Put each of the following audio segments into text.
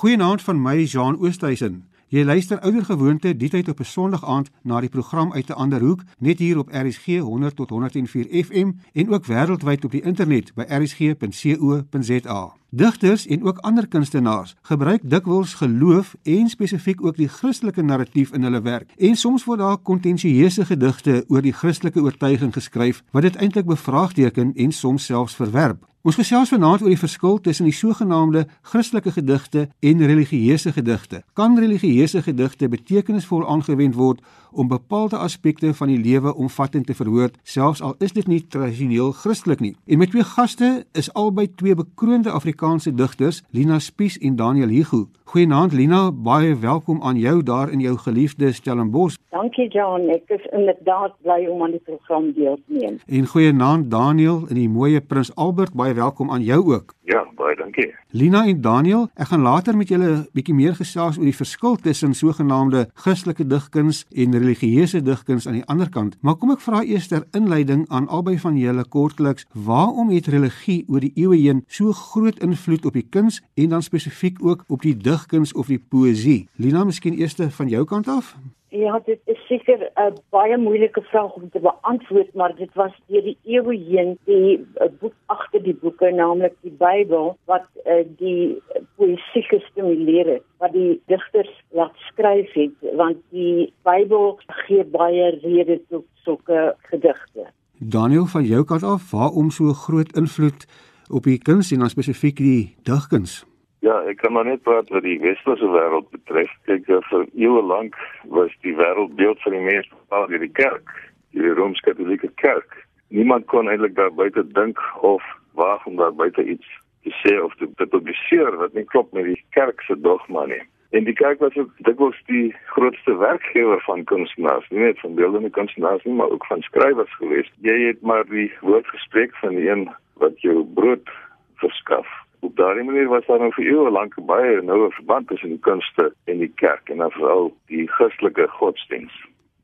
Goeienaand van my Jean Oosthuizen. Jy luister oudergewoonte die tyd op 'n Sondag aand na die program uit 'n ander hoek, net hier op RSG 100 tot 104 FM en ook wêreldwyd op die internet by rsg.co.za. Digters en ook ander kunstenaars gebruik dikwels geloof en spesifiek ook die Christelike narratief in hulle werk. En soms word daar kontensieuse gedigte oor die Christelike oortuiging geskryf wat dit eintlik bevraagteken en soms selfs verwerp. Ons gesels vanaand oor die verskil tussen die sogenaamde Christelike gedigte en religieuse gedigte. Kan religieuse gedigte betekenisvol aangewend word om bepaalde aspekte van die lewe omvattend te verwoord, selfs al is dit nie tradisioneel Christelik nie? En met twee gaste is albei twee bekroonde Afrikaanse digters, Lina Spies en Daniel Hugo. Goeienaand Lina, baie welkom aan jou daar in jou geliefde Stellenbosch. Dankie John, ek is inderdaad bly om aan die program deel te neem. En goeienaand Daniel in die mooi Prins Albert, baie welkom aan jou ook. Ja, baie dankie. Lina en Daniel, ek gaan later met julle 'n bietjie meer gesels oor die verskil tussen sogenaamde Christelike digkuns en religieuse digkuns aan die ander kant. Maar kom ek vra eers ter inleiding aan albei van julle kortliks, waarom het religie oor die eeue heen so groot invloed op die kuns en dan spesifiek ook op die digkuns of die poësie? Lina, miskien eers van jou kant af? Ja, dit is seker 'n baie moeilike vraag om te beantwoord, maar dit was deur die eeue heen die uh, boek agter die boeke, naamlik die Bybel, wat uh, die poësie gestimuleer het, wat die digters laat skryf het, want die Bybel gee baie rede tot sulke gedigte. Daniel van jou kant af, waarom so groot invloed op die kuns en dan spesifiek die digkuns? Ja, ek kan maar net praat wat die westerse wêreld betref. Kyk, vir eeue lank was die wêreldbeeld van die mens bepaal deur die kerk, die Rooms-Katolieke Kerk. Niemand kon eintlik daar buite dink of waag om daar buite iets te sê of te, te publiseer wat nie klop met die kerk se dogma nie. En die kerk was ook dikwels die grootste werkgewer van kunstenaars, nie net van beeldende kunstenaars nie, maar ook van skrywers gewees. Jy het maar die woord gespreek van die een wat jou brood verskaf op daardie manier was daar nou vir eeue lank baie noue verband tussen die kunste en die kerk en dan veral die Christelike godsdiens.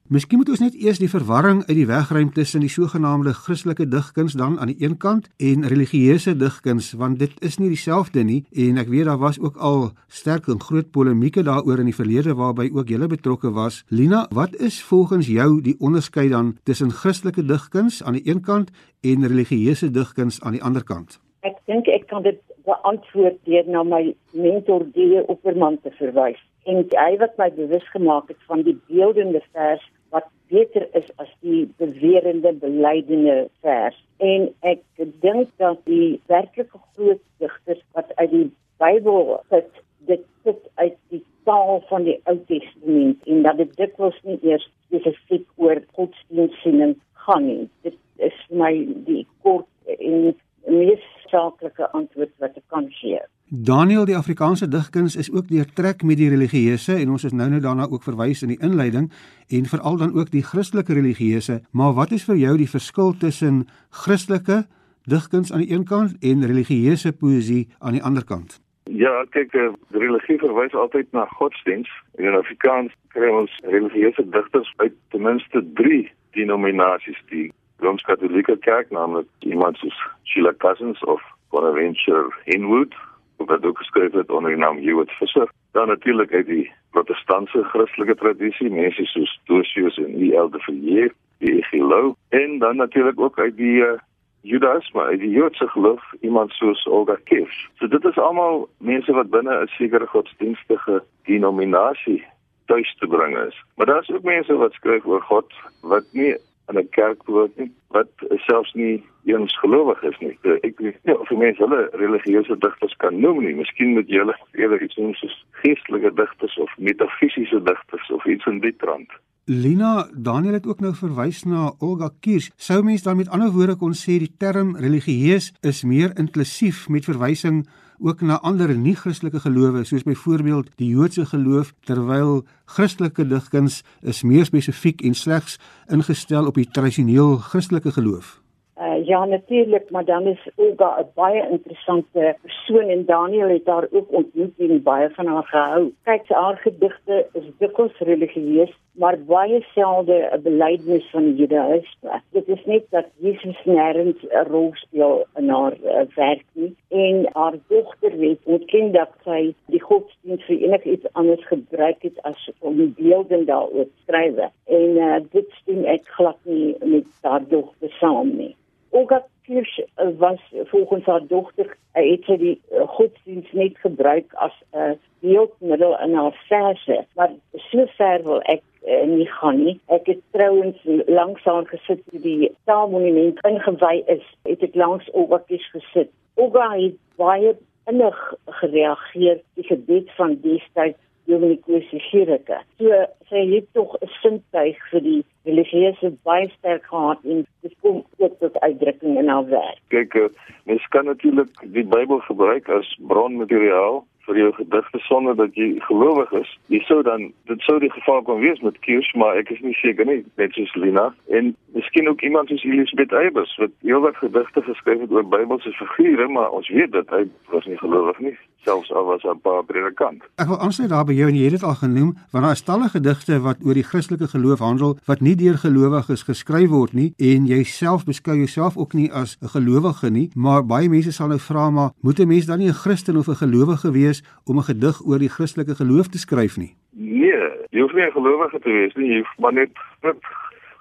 Miskien moet ons net eers die verwarring uit die weg ruim tussen die sogenaamde Christelike digkuns dan aan die een kant en religieuse digkuns want dit is nie dieselfde nie en ek weet daar was ook al sterk en groot polemieke daaroor in die verlede waarby ook julle betrokke was. Lina, wat is volgens jou die onderskeid dan tussen Christelike digkuns aan die een kant en religieuse digkuns aan die ander kant? Ek dink ek kan dit beantwoord deur na my mentor Die Opperman te verwys. En hy wat my bewus gemaak het van die beeldende vers wat beter is as die bewerende belydende vers. En ek dink dat die werklike groot digters wat uit die Bybel het dit sit uit die taal van die Ou Testament en dat dit dikwels nie eers spesifiek oor godsdienstsiening gaan nie. Dit is my die kort en mees saaklike antwoord wat ek kan gee. Daniel, die Afrikaanse digkuns is ook deurtrek met die religieuse en ons is nou nou daarna ook verwys in die inleiding en veral dan ook die Christelike religieuse, maar wat is vir jou die verskil tussen Christelike digkuns aan die een kant en religieuse poësie aan die ander kant? Ja, kyk, die eh, religie verwys altyd na godsdiens. In Afrikaans kry ons religieuse digters uit ten minste 3 denominasies, die Rooms-Katolieke Kerk, naamlik iemand soos Sheila Cousins of Bonaventure Henwood, wat ook geskryf het onder die naam Hewitt Visser. Dan natuurlik uit die protestantse Christelike tradisie, mense soos Dosius en E.L. de Villiers, die Gilo, en dan natuurlik ook uit die uh, Judaïsme, uit die Joodse geloof, iemand soos Olga Kiefs. So dit is almal mense wat binne 'n sekere godsdienstige denominasie tuis te bring is. Maar daar's ook mense wat skryf oor God wat nie in 'n kerk behoort nie wat selfs nie eens gelowig is nie. Eh, ek weet nie of mense hulle religieuse digters kan noem nie. Miskien moet jy hulle eerder iets noem soos geestelike digters of metafisiese digters of iets in die trant. Lina Daniel het ook nou verwys na Olga Kiers. Sou mens dan met ander woorde kon sê die term religieus is meer inklusief met verwysing ook na ander nie-Christelike gelowe soos byvoorbeeld die Joodse geloof terwyl Christelike digkuns is meer spesifiek en slegs ingestel op die tradisioneel Christelike geloof. Uh, ja natuurlik, maar dan is Olga 'n baie interessante persoon en Daniel het haar ook ontmoet en baie van haar gehou. Kyk, haar gedigte is dikwels religieus, maar baie selde 'n belydenis van Judaïsme. Dit is net dat Jesus nêrens 'n rol speel in haar uh, werk nie en haar dogter weet ontken dat sy die godsdienst vir enigiets anders gebruik het as om beelde daaroor te skryf. En uh, dit stem ek glad nie met haar dogter saam nie. Olga Kirsch uh, was volgens haar dogter uh, het sy die uh, godsdienst net gebruik as 'n uh, beeldmiddel in haar verse, maar so ver wil ek uh, nie gaan nie. Ek het trouens langs haar gesit toe die taalmonument ingewy is. Het ek langs Olga Kirsch gesit. Olga het baie innig gereageer die gebed van destyds Dominikus Gericke. So sy het tog 'n sintuig vir die religieuse baie sterk gehad en dit kom ook tot uitdrukking in haar werk. Kyk, eh, mens kan natuurlik die Bybel gebruik as bronmateriaal vir jou gedigte sonder dat jy gelowig is. Jy sou dan dit sou die geval kon wees met Kirsch, maar ek is nie seker nie, net soos Lina en miskien ook iemand soos Elisabeth Eybers wat heelwat gedigte geskryf het oor Bybelse figure, maar ons weet dat hy was nie gelowig nie selfs al was 'n paar predikant. Ek wil aansluit daar by jou en jy het dit al genoem, want daar is talle gedigte wat oor die Christelike geloof handel wat nie deur gelowiges geskryf word nie en jy self beskou jouself ook nie as 'n gelowige nie, maar baie mense sal nou vra maar moet 'n mens dan nie 'n Christen of 'n gelowige wees om 'n gedig oor die Christelike geloof te skryf nie? Nee, jy hoef nie 'n gelowige te wees nie, jy hoef maar net net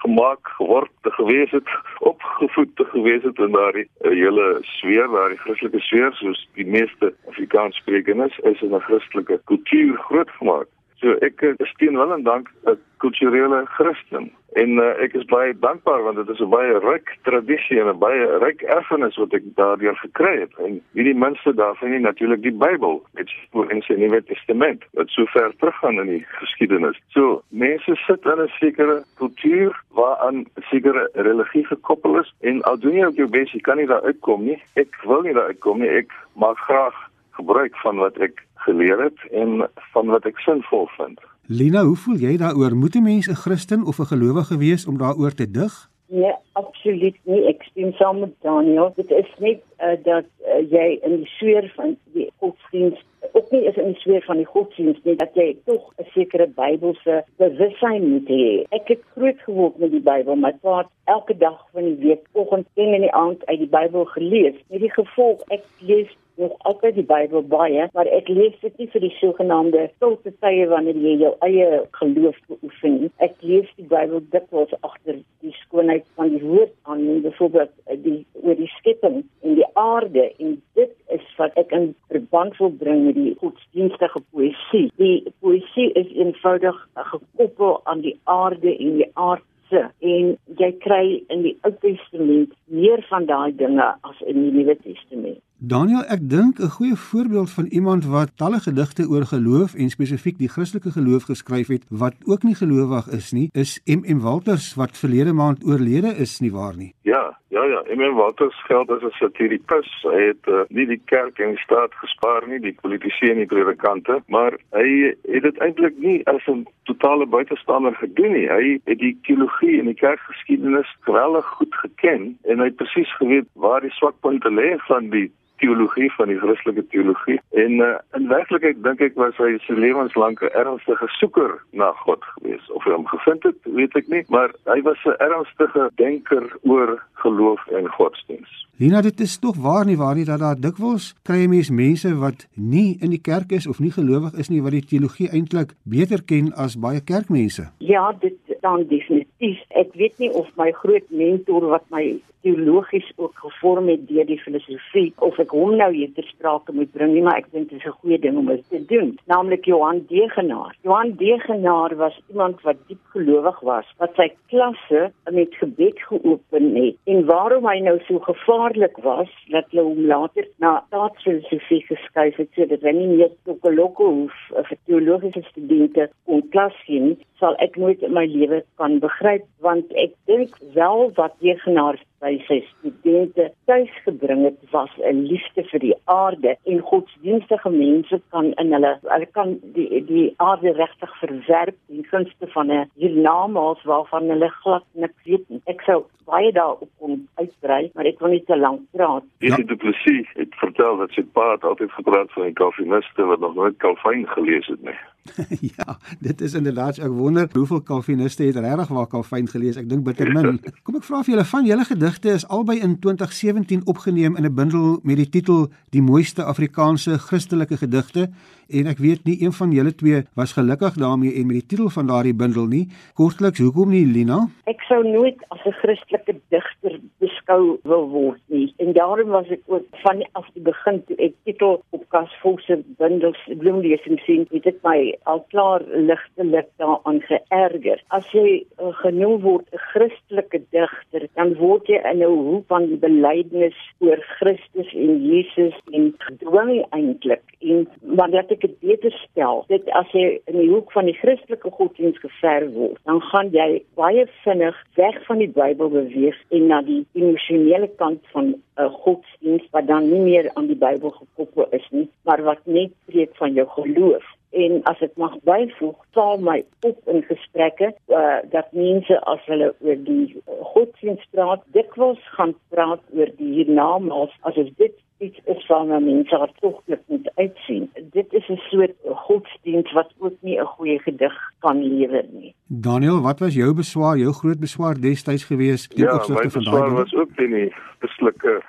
gemaak geword te gewees het opgevoed te gewees het in daardie uh, hele sfeer daardie Christelike sfeer soos die meeste Afrikaans sprekendes is in 'n Christelike kultuur grootgemaak so ek is teen wil en dank 'n kulturele Christen En uh, ek is baie dankbaar want dit is 'n baie ryk tradisie en 'n baie ryk erfenis wat ek daardeur gekry het. En hierdie minste daarvan is natuurlik die Bybel, is voor in die Nuwe Testament wat so ver teruggaan in die geskiedenis. So mense sit in 'n sekere kultuur waaraan 'n sekere religie gekoppel is en al doen jy ook jou bes, jy kan nie daar uitkom nie. Ek wil nie daar uitkom nie. Ek maak graag gebruik van wat ek geleer het en van wat ek sinvol vind. Lina, hoe voel jy daaroor? Moet 'n mens 'n Christen of 'n gelowige wees om daaroor te dig? Nee, absoluut nie. Ek stem saam met Daniel. Dit is net uh, dat uh, jy in die sfeer van die godsdienst ook nie is in die sfeer van die godsdienst nie dat jy tog 'n sekere Bybelse bewussyn moet hê. Ek het groot geword met die Bybel, my pa het elke dag van die week oggend en in die aand uit die Bybel gelees. Met die gevolg ek lees nog altyd die Bybel baie, maar ek lees dit nie vir die sogenaamde stilte tye wanneer jy jou eie geloof beoefen nie. Ek lees die Bybel dikwels agter die skoonheid van die woord aan, byvoorbeeld eh, die oor die skepping en die aarde en dit is wat ek in verband wil bring met die godsdienstige poësie. Die poësie is eenvoudig gekoppel aan die aarde en die aarde en jy kry in die Ou Testament meer van daai dinge as in die Nuwe Testament. Daniel, ek dink 'n goeie voorbeeld van iemand wat talle gedigte oor geloof en spesifiek die Christelike geloof geskryf het wat ook nie gelowig is nie, is MM Walters wat verlede maand oorlede is nie waar nie. Ja, ja, ja, MM Walters geld as 'n satirikus. Hy het uh, nie die kerk en die staat gespaar nie, die politici en die predikante, maar hy het dit eintlik nie as 'n totale buitestander gedoen nie. Hy het die teologie en die kerkgeskiedenis geweldig goed geken en hy het presies geweet waar die swakpunte lê van die teologie van die Christelike teologie. En uh, in werklikheid dink ek was hy sy lewenslange ernstige soeker na God gewees. Of hy hom gevind het weet ek nie maar hy was 'n ernstige denker oor geloof en godsdienst Lina dit is tog waar nie waar nie dat daar dikwels kry mense mense wat nie in die kerk is of nie gelowig is nie wat die teologie eintlik beter ken as baie kerkmense. Ja dit dan definitief. Ek weet nie of my groot mentor wat my teologies ook gevorm het deur die filosofie of ek hom nou hier ter sprake moet bring nie maar ek dink dit is 'n goeie ding om dit te doen. Naamlik Johan Degenaar. Johan Degenaar was iemand wat diep gelowig was wat sy klasse met gebed geopen het. En waarom hy nou so gevaarlik was dat hulle hom later na staatsfilosofie geskuif het sodat hy nie meer teoloog hoef vir teologiese studente kon klas gee sal ek nooit in my lewe kan begryp want ek dink wel wat Degenaar by sy studente tuisgebring het was 'n liefde vir die aarde en godsdienstige mense kan in hulle hulle kan die die aarde regtig verwerp in gunste van 'n hiernamaals waarvan hulle glad niks weet nie. Ek sou baie daarop kon uitbrei, maar ek wil nie te lank praat. Dis die duplisie. Ek vertel dat sy pa altyd gepraat van die Calviniste wat nog nooit Calvin gelees het nie. ja, dit is inderdaad ek wonder hoeveel Calviniste het regtig waar Calvin gelees. Ek dink bitter min. Kom ek vra vir julle van julle gedigte is albei in 2017 opgeneem in 'n bundel met die titel Die mooiste Afrikaanse Christelike gedigte en ek weet nie een van julle twee was gelukkig daarmee en met die titel van daardie bundel nie. Kortliks, hoekom nie Lina? Ek sou nooit as 'n Christelike digter beskou wil word nie. En daarom was ek ook van af die begin toe ek titel op Kas Vos se bundels bloemlesing sien, het dit my al klaar ligtelik daaraan geërger. As jy uh, genoem word 'n Christelike digter, dan word jy in 'n hoek van die belydenis oor Christus en Jesus en gedwing eintlik. En maar dat ek dit beter stel, dit as jy in die hoek van die Christelike godsdienst gever word, dan gaan jy baie vinnig weg van die Bybel beweeg en na die emosionele kant van 'n uh, godsdienst wat dan nie meer aan die Bybel gekoppel is nie, maar wat net preek van jou geloof en as ek mag byvoeg, val my op in gesprekke uh, dat mense as hulle oor die uh, godsdienst praat, dikwels gaan praat oor die hiernamaals asof dit iets is van 'n mens hartoglik moet uitsien. Dit is 'n soort godsdienst wat ook nie 'n goeie gedig kan lewer nie. Daniel, wat was jou beswaar, jou groot beswaar destyds gewees teen ja, opsigte van daai? Ja, my beswaar was ook teen die beslike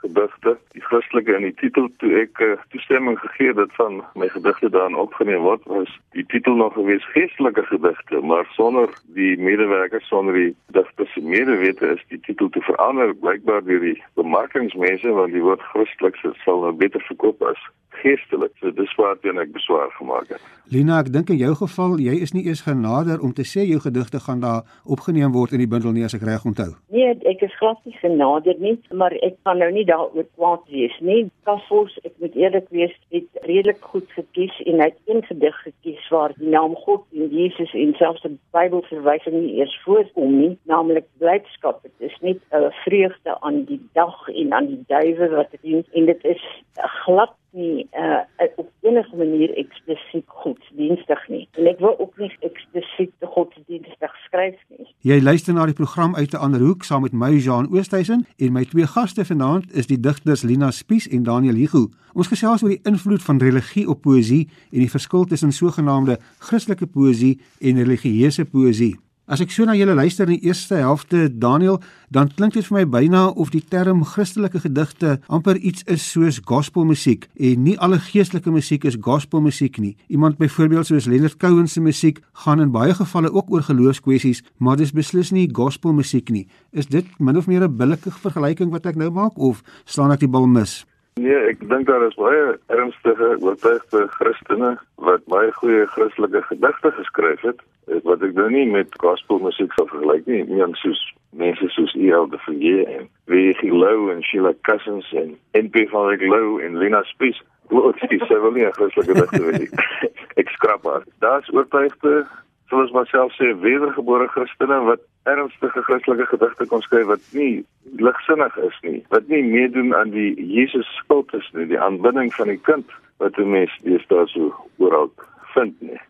gedigte, die Christelike in die titel toe ek uh, toestemming gegee het van my gedigte daarin opgeneem word, was die titel nog gewees geestelike gedigte, maar sonder die medewerkers, sonder die digters se medewete is die titel te verander blykbaar deur die bemarkingsmense want die woord Christelik sal nou beter verkoop as geestelik. So dis waar teen ek beswaar gemaak het. Lina, ek dink in jou geval, jy is nie eers genader om te sê jou gedigte gaan daar opgeneem word in die bundel nie as ek reg onthou. Nee, ek is glad nie genader nie, maar ek kan nou nie daaroor kwaad wees nie. Kaffels, ek moet eerlik wees, het redelik goed gekies en hy het een gedig gekies waar die naam God en Jesus en selfs die Bybelverwysing nie eers voorkom nie, naamlik blydskap. Dit is net 'n vreugde aan die dag en aan die duiwe wat dit dien en dit is glad nie uh, op enige manier eksplisiet godsdienstig nie. En ek wil ook nie eksplisiet godsdienstig skryf nie. Jy luister na die program uit 'n ander hoek saam met my Jean Oosthuizen en my twee gaste vanaand is die digters Lina Spies en Daniel Hugo. Ons gesels oor die invloed van religie op poësie en die verskil tussen sogenaamde Christelike poësie en religieuse poësie. As ek so na julle luister in die eerste helfte Daniel, dan klink dit vir my byna of die term Christelike gedigte amper iets is soos gospelmusiek en nie alle geestelike musiek is gospelmusiek nie. Iemand byvoorbeeld soos Leonard Cohen se musiek gaan in baie gevalle ook oor geloofskwessies, maar dis beslis nie gospelmusiek nie. Is dit min of meer 'n billike vergelyking wat ek nou maak of slaan ek die bal mis? Nee, ek dink daar is baie ernstige oortuigde Christene wat baie goeie Christelike gedigte geskryf het wat ek nou nie met gospel musiek sou vergelyk nie, nie soos mense soos E.L. de Villiers en Wiggy Low en Sheila Cousins en N.P. van Wyk Low en Lena Spies. Wat is die sewe nie Christelike gedigte weet ek. ek skrap maar. Daar's oortuigde soos myself sê wedergebore Christene wat ernstige Christelike gedigte kon skryf wat nie ligsinnig is nie, wat nie meedoen aan die Jesus skuld is nie, die aanbidding van die kind wat 'n mens deesdae so oral vind nie.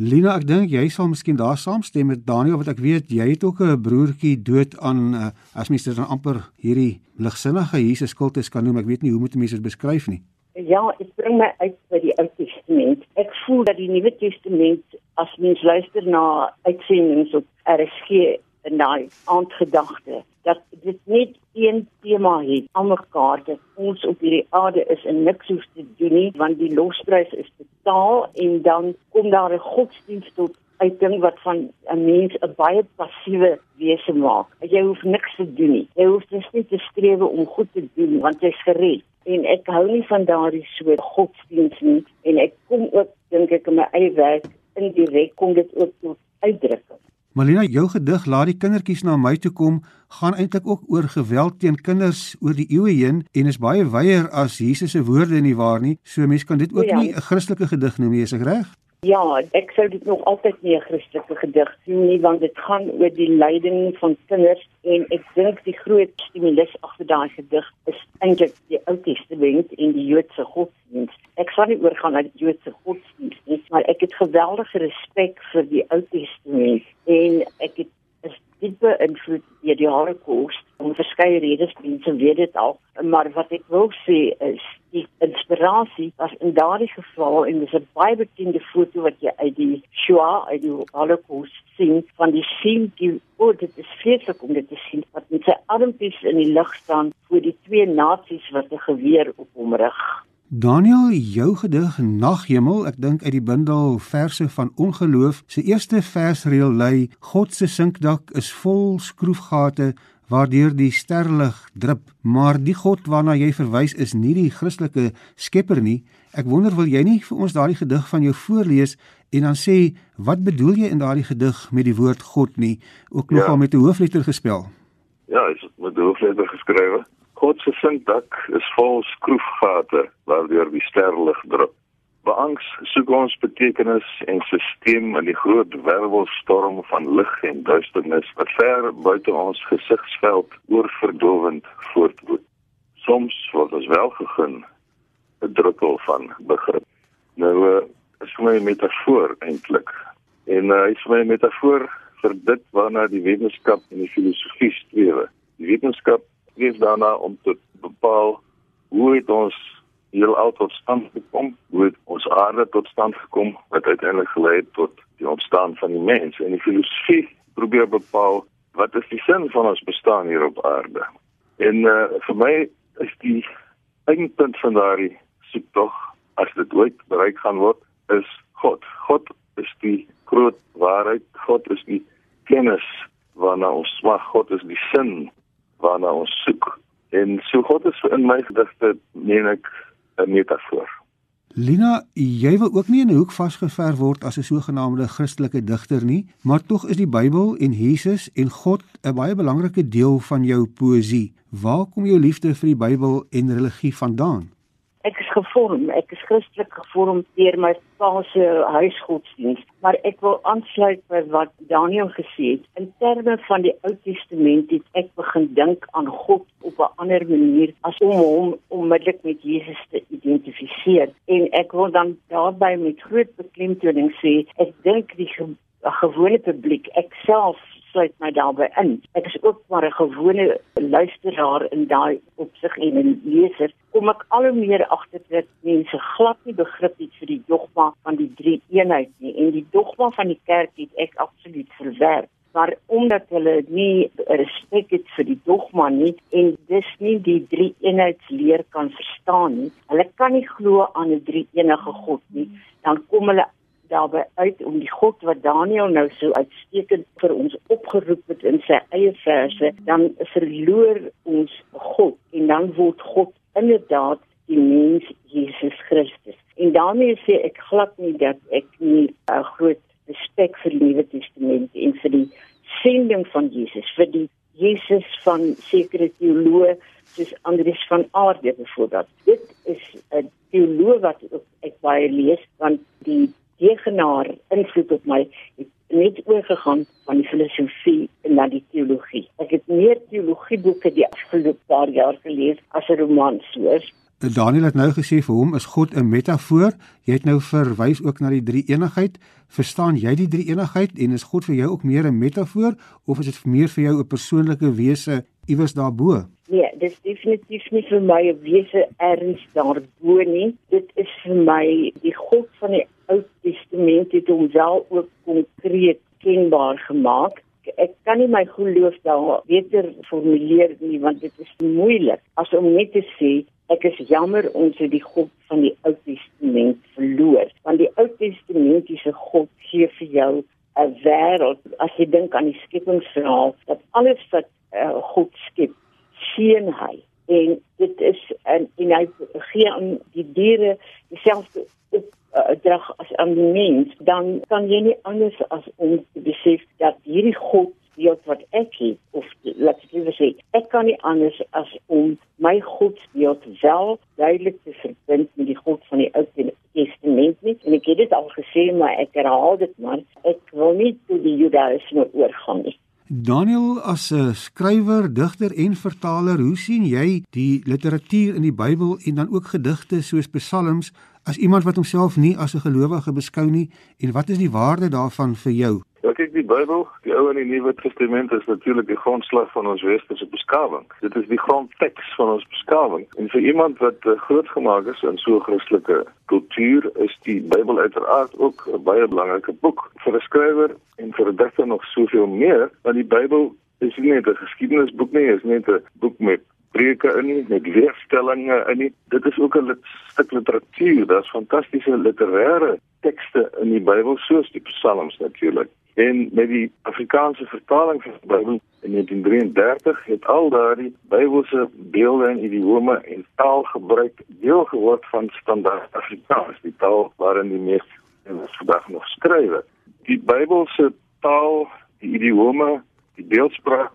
Lina, ek dink jy sal miskien daar saamstem met Daniel wat ek weet jy het ook 'n broertjie dood aan uh, as mens dit dan amper hierdie ligsinnige Jesus skuld is kan noem. Ek weet nie hoe moet mense dit beskryf nie. Ja, ek bring my uit by die Ou Testament. Ek voel dat die Nuwe Testament as mens luister na uitsendings op RSG en daai aandgedagte dat dit net een tema het almekaar dat ons op hierdie aarde is en niks hoef te doen nie want die losprys is betaal en dan kom daar 'n godsdienst tot uitding wat van 'n mens 'n baie passiewe wese maak. Jy hoef niks te doen nie. Jy hoef dus net te streef om goed te doen want jy's gered. En ek hou nie van daardie soort godsdienst nie en ek kom ook dink ek in my eie werk indirek kom dit ook tot uitdrukking. Malina, jou gedig laat die kindertjies na my toe kom, gaan eintlik ook oor geweld teen kinders oor die eeue heen en is baie wyeer as Jesus se woorde nie waar nie. So mense kan dit ook ja. nie 'n Christelike gedig noem nie, is ek reg? Ja, ek sou dit nog altyd nie 'n Christelike gedig sien nie want dit gaan oor die lyding van kinders en ek dink die groot stimulus agter daai gedig is eintlik die Ou Testament en die Joodse godsdienst. Ek sal nie oorgaan na die Joodse godsdienst nie, maar ek het geweldige respek vir die Ou Testament en ek het diep beïnvloed deur die Holocaust om verskeie redes mense weet dit al. Maar wat ek wil sê is die inspirasie was in daardie geval en dis 'n baie bekende foto wat jy uit die Shoah uit die Holocaust sien van die sien die oh dit is vreeslik om dit te sien wat met sy armpies in die lug staan voor die twee nasies wat 'n geweer op hom rig Daniel, jou gedig Naghemel, ek dink uit die bundel verse van ongeloof, se eerste versreël lui: God se sinkdak is vol skroefgate waardeur die sterlig drup, maar die God waarna jy verwys is nie die Christelike skepper nie. Ek wonder wil jy nie vir ons daardie gedig van jou voorlees en dan sê wat bedoel jy in daardie gedig met die woord God nie, ook nogal ja. met 'n hoofletter gespel? Ja, is met 'n hoofletter geskrywe. God se sinkdak is vol skroefgate waardeur die sterlig drup. Beangs soek ons betekenis en sisteem in die groot wervelstorm van lig en duisternis wat ver buite ons gesigsveld oorverdowend voortwoed. Soms word ons wel gegun 'n druppel van begrip. Nou uh, is vir my 'n metafoor eintlik. En uh, is vir my 'n metafoor vir dit waarna die wetenskap en die filosofie streef. Die wetenskap streef daarna om te bepaal hoe het ons heelal tot stand gekom, hoe het ons aarde tot stand gekom wat uiteindelik gelei het tot die ontstaan van die mens en die filosofie probeer bepaal wat is die sin van ons bestaan hier op aarde. En uh, vir my is die eindpunt van daardie soektog as dit ooit bereik gaan word is God. God is die groot waarheid. God is die kennis waarna ons smag. God is die sin waarna ons soek. En so God is in my gedigte meen ek 'n metafoor. Lina, jy wil ook nie in 'n hoek vasgever word as 'n sogenaamde Christelike digter nie, maar tog is die Bybel en Jesus en God 'n baie belangrike deel van jou poësie. Waar kom jou liefde vir die Bybel en religie vandaan? Ek is gevorm, ek is Christelik gevorm deur my pa se huisgodsdienst, maar ek wil aansluit by wat Daniel gesê het. In terme van die Ou Testament het ek begin dink aan God op 'n ander manier as om hom onmiddellik met Jesus te identifiseer. En ek wil dan daarbey met groot beklemtoning sê, ek dink die ge gewone publiek, ek self sluit my daarbey in. Ek is ook maar 'n gewone luisteraar in daai opsig en 'n leser. Kom ek al hoe meer agter dat mense glad nie begrip het vir die dogma van die drie eenheid nie en die dogma van die kerk het ek absoluut verwerp maar omdat hulle nie respek het vir die dogma nie en dis nie die drie eenheidsleer kan verstaan nie. Hulle kan nie glo aan 'n drie enige God nie. Dan kom hulle daarbey uit om die God wat Daniel nou so uitstekend vir ons opgeroep het in sy eie verse, dan verloor ons God en dan word God inderdaad die mens Jesus Christus. En daarmee sê ek glad nie dat ek nie 'n uh, groot respek vir die Nuwe Testament en vir die sending van Jesus, vir die Jesus van sekere teoloë soos Andries van Aarde byvoorbeeld. Dit is 'n teoloog wat ek baie lees want die degenaar invloed op my het net oorgegaan van die filosofie na die teologie. Ek het meer teologieboeke die afgelope paar jaar gelees as 'n roman soos Daniel het nou gesê vir hom is God 'n metafoor. Jy het nou verwys ook na die drie eenigheid. Verstaan jy die drie eenigheid en is God vir jou ook meer 'n metafoor of is dit meer vir jou 'n persoonlike wese iewers daarbo? Nee, dit is definitief nie vir my 'n wese erns daarbo nie. Dit is vir my die God van die Ou Testament het hom wel ook konkreet kenbaar gemaak. Ek kan nie my geloof daar beter formuleer nie want dit is moeilik as om net te sê Ek is jammer ons het die God van die Ou Testament verloor, want die Ou Testamentiese God gee vir jou 'n wêreld. As jy dink aan die skepingsverhaal dat alles wat uh, God skep, sien hy. En dit is en, en hy gee aan die diere dieselfde uh, drag as aan die mens, dan kan jy nie anders as om te besef dat hierdie God beeld wat ek het of laat ek liewer sê ek kan nie anders as om my godsbeeld wel duidelik te verbind met die God van die Ou Testament nie. En ek het dit al gesê maar ek herhaal dit maar. Ek wil nie tot die Judaïsme oorgaan nie. Daniel as 'n skrywer, digter en vertaler, hoe sien jy die literatuur in die Bybel en dan ook gedigte soos Psalms as iemand wat homself nie as 'n gelowige beskou nie? En wat is die waarde daarvan vir jou? Bybel, die Ou en die Nuwe Testament is natuurlik die grondslag van ons westerse beskawing. Dit is die grondteks van ons beskawing. En vir iemand wat uh, grootgemaak is in so 'n Christelike kultuur, is die Bybel uiteraard ook 'n baie belangrike boek vir 'n skrywer en vir 'n digter nog soveel meer, want die Bybel is nie net 'n geskiedenisboek nie, is net 'n boek met preke in nie, met weerstellings in nie. Dit is ook 'n stuk literatuur. Daar's fantastiese literêre tekste in die Bybel soos die Psalms natuurlik. En met die Afrikaanse vertaling van die Bybel in 1933 het al daardie Bybelse beelde en idiome en taalgebruik deel geword van standaard Afrikaans, die taal waarin die meeste mense vandag nog skryf. Die Bybelse taal, die idiome, die beeldspraak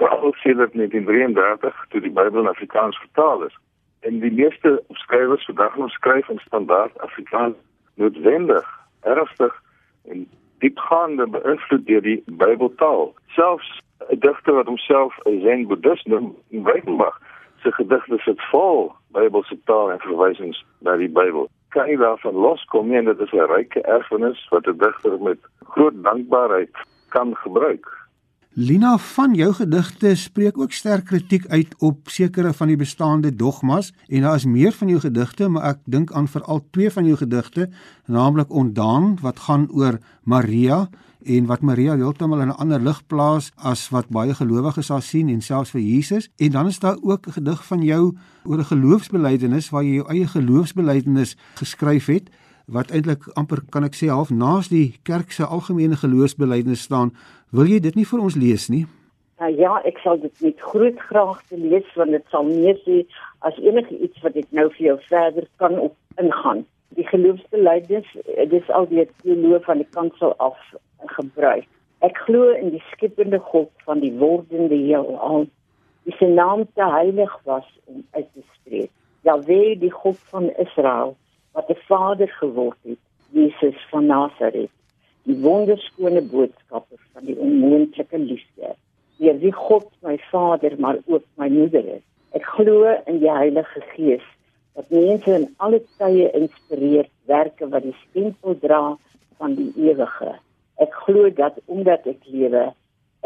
veral sedert 1933 toe die Bybel in Afrikaans vertaal is. En die meeste skrywers vandag nog skryf in standaard Afrikaans noodwendig ernstig en diepgaande beïnvloed deur die Bybeltaal. Selfs 'n digter wat homself 'n Zen Boeddhist noem, Weidenbach, se gedigte sit vol Bybelse taal en verwysings na die Bybel. Kan jy daarvan loskom nie en dit is 'n ryke erfenis wat 'n digter met groot dankbaarheid kan gebruik. Lina van jou gedigte spreek ook sterk kritiek uit op sekere van die bestaande dogmas en daar is meer van jou gedigte maar ek dink aan veral twee van jou gedigte naamlik Ondaan wat gaan oor Maria en wat Maria heeltemal in 'n ander lig plaas as wat baie gelowiges sal sien en selfs vir Jesus. En dan is daar ook 'n gedig van jou oor 'n geloofsbelijdenis waar jy jou eie geloofsbelijdenis geskryf het wat eintlik amper kan ek sê half naas die kerk se algemene geloofsbelijdenis staan Wil jy dit nie vir ons lees nie? Uh, ja, ek sal dit met groot graag lees want dit sal meer sê as enige iets wat ek nou vir jou verder kan op ingaan. Die geloofsbelijdenis, dit is al die teoloog van die kansel af gebruik. Ek glo in die skepende God van die wordende heelal. Wie se naam te heilig was om uit te spreek. Ja, wie die God van Israel wat 'n vader geword het, Jesus van Nasaret die wonderskone boodskappe van die onmoontlike liefde. Deur wie God my Vader maar ook my moeder is. Ek glo in die Heilige Gees wat mense in alle tye inspireer werke wat die stempel dra van die ewige. Ek glo dat omdat ek lewe,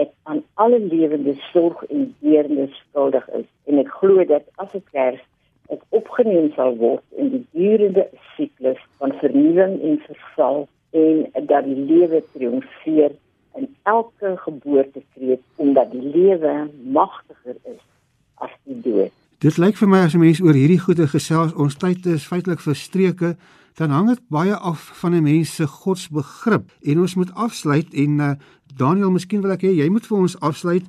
ek aan alle lewende sorg en deernis skuldig is en ek glo dat as ek sterf, ek opgeneem sal word in die durende siklus van vernuwing en verval en dat die lewe triomfeer in elke geboortekreet omdat die lewe magtiger is as die dood. Dit lyk vir my as 'n mens oor hierdie goeie gesels ons tyd is feitelik verstreke dan hang dit baie af van 'n mens se godsbegrip en ons moet afsluit en uh, Daniel miskien wil ek hê jy moet vir ons afsluit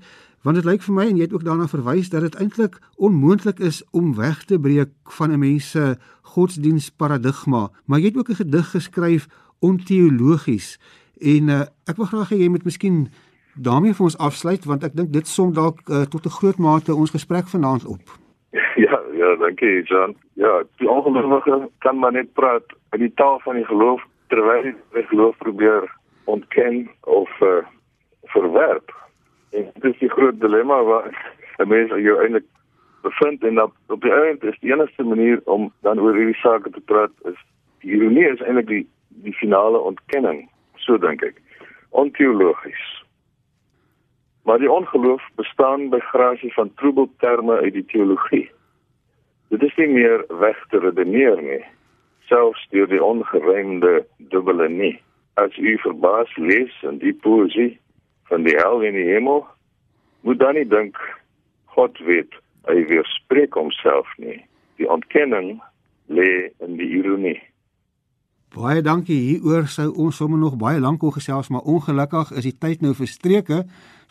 want dit lyk vir my en jy het ook daarna verwys dat dit eintlik onmoontlik is om weg te breek van 'n mens se godsdiensparadigma maar jy het ook 'n gedig geskryf onteologies. En uh, ek wil graag hê jy moet miskien daarmee vir ons afsluit want ek dink dit som dalk uh, tot 'n groot mate ons gesprek vanaand op. Ja, ja, dankie Jan. Ja, die ongelowige kan maar net praat in die taal van die geloof terwyl hy die geloof probeer ontken of uh, verwerp. En dit is die groot dilemma wat 'n mens jou eintlik bevind en op, op die einde is die enigste manier om dan oor hierdie sake te praat is die ironie is eintlik die die finale ontkenning, so dink ek. Onteologies. Maar die ongeloof bestaan by grasie van troebelterme uit die teologie. Dit is nie meer weg te redeneer nie, selfs deur die ongeruimde dubbele nie. As u verbaas lees in die poesie van die hel en die hemel, moet dan nie dink God weet hy weerspreek homself nie. Die ontkenning lê in die ironie. Baie dankie hieroor sou ons sommer nog baie lank kon gesels maar ongelukkig is die tyd nou verstreke.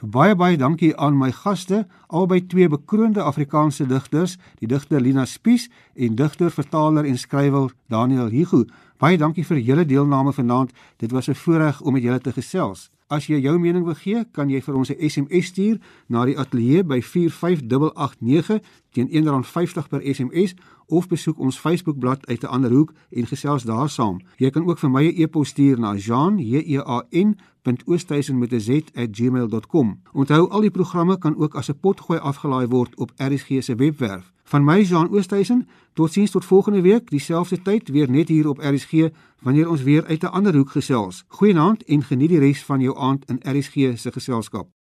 Baie baie dankie aan my gaste, albei twee bekroonde Afrikaanse digters, die digter Lina Spies en digter, vertaler en skrywer Daniel Hugo. Baie dankie vir julle deelname vanaand. Dit was 'n voorreg om met julle te gesels. As jy jou mening wil gee, kan jy vir ons 'n SMS stuur na die ateljee by 45889 teen R1.50 per SMS of besoek ons Facebookblad uit 'n ander hoek en gesels daar saam. Jy kan ook vir my 'n e-pos stuur na jean@oosthuizen.co.za@gmail.com. Onthou al die programme kan ook as 'n potgooi afgelaai word op RSG se webwerf. Van my Jean Oosthuizen, totsiens tot volgende week, dieselfde tyd weer net hier op RSG wanneer ons weer uit 'n ander hoek gesels. Goeienaand en geniet die res van jou aand in RSG se geselskap.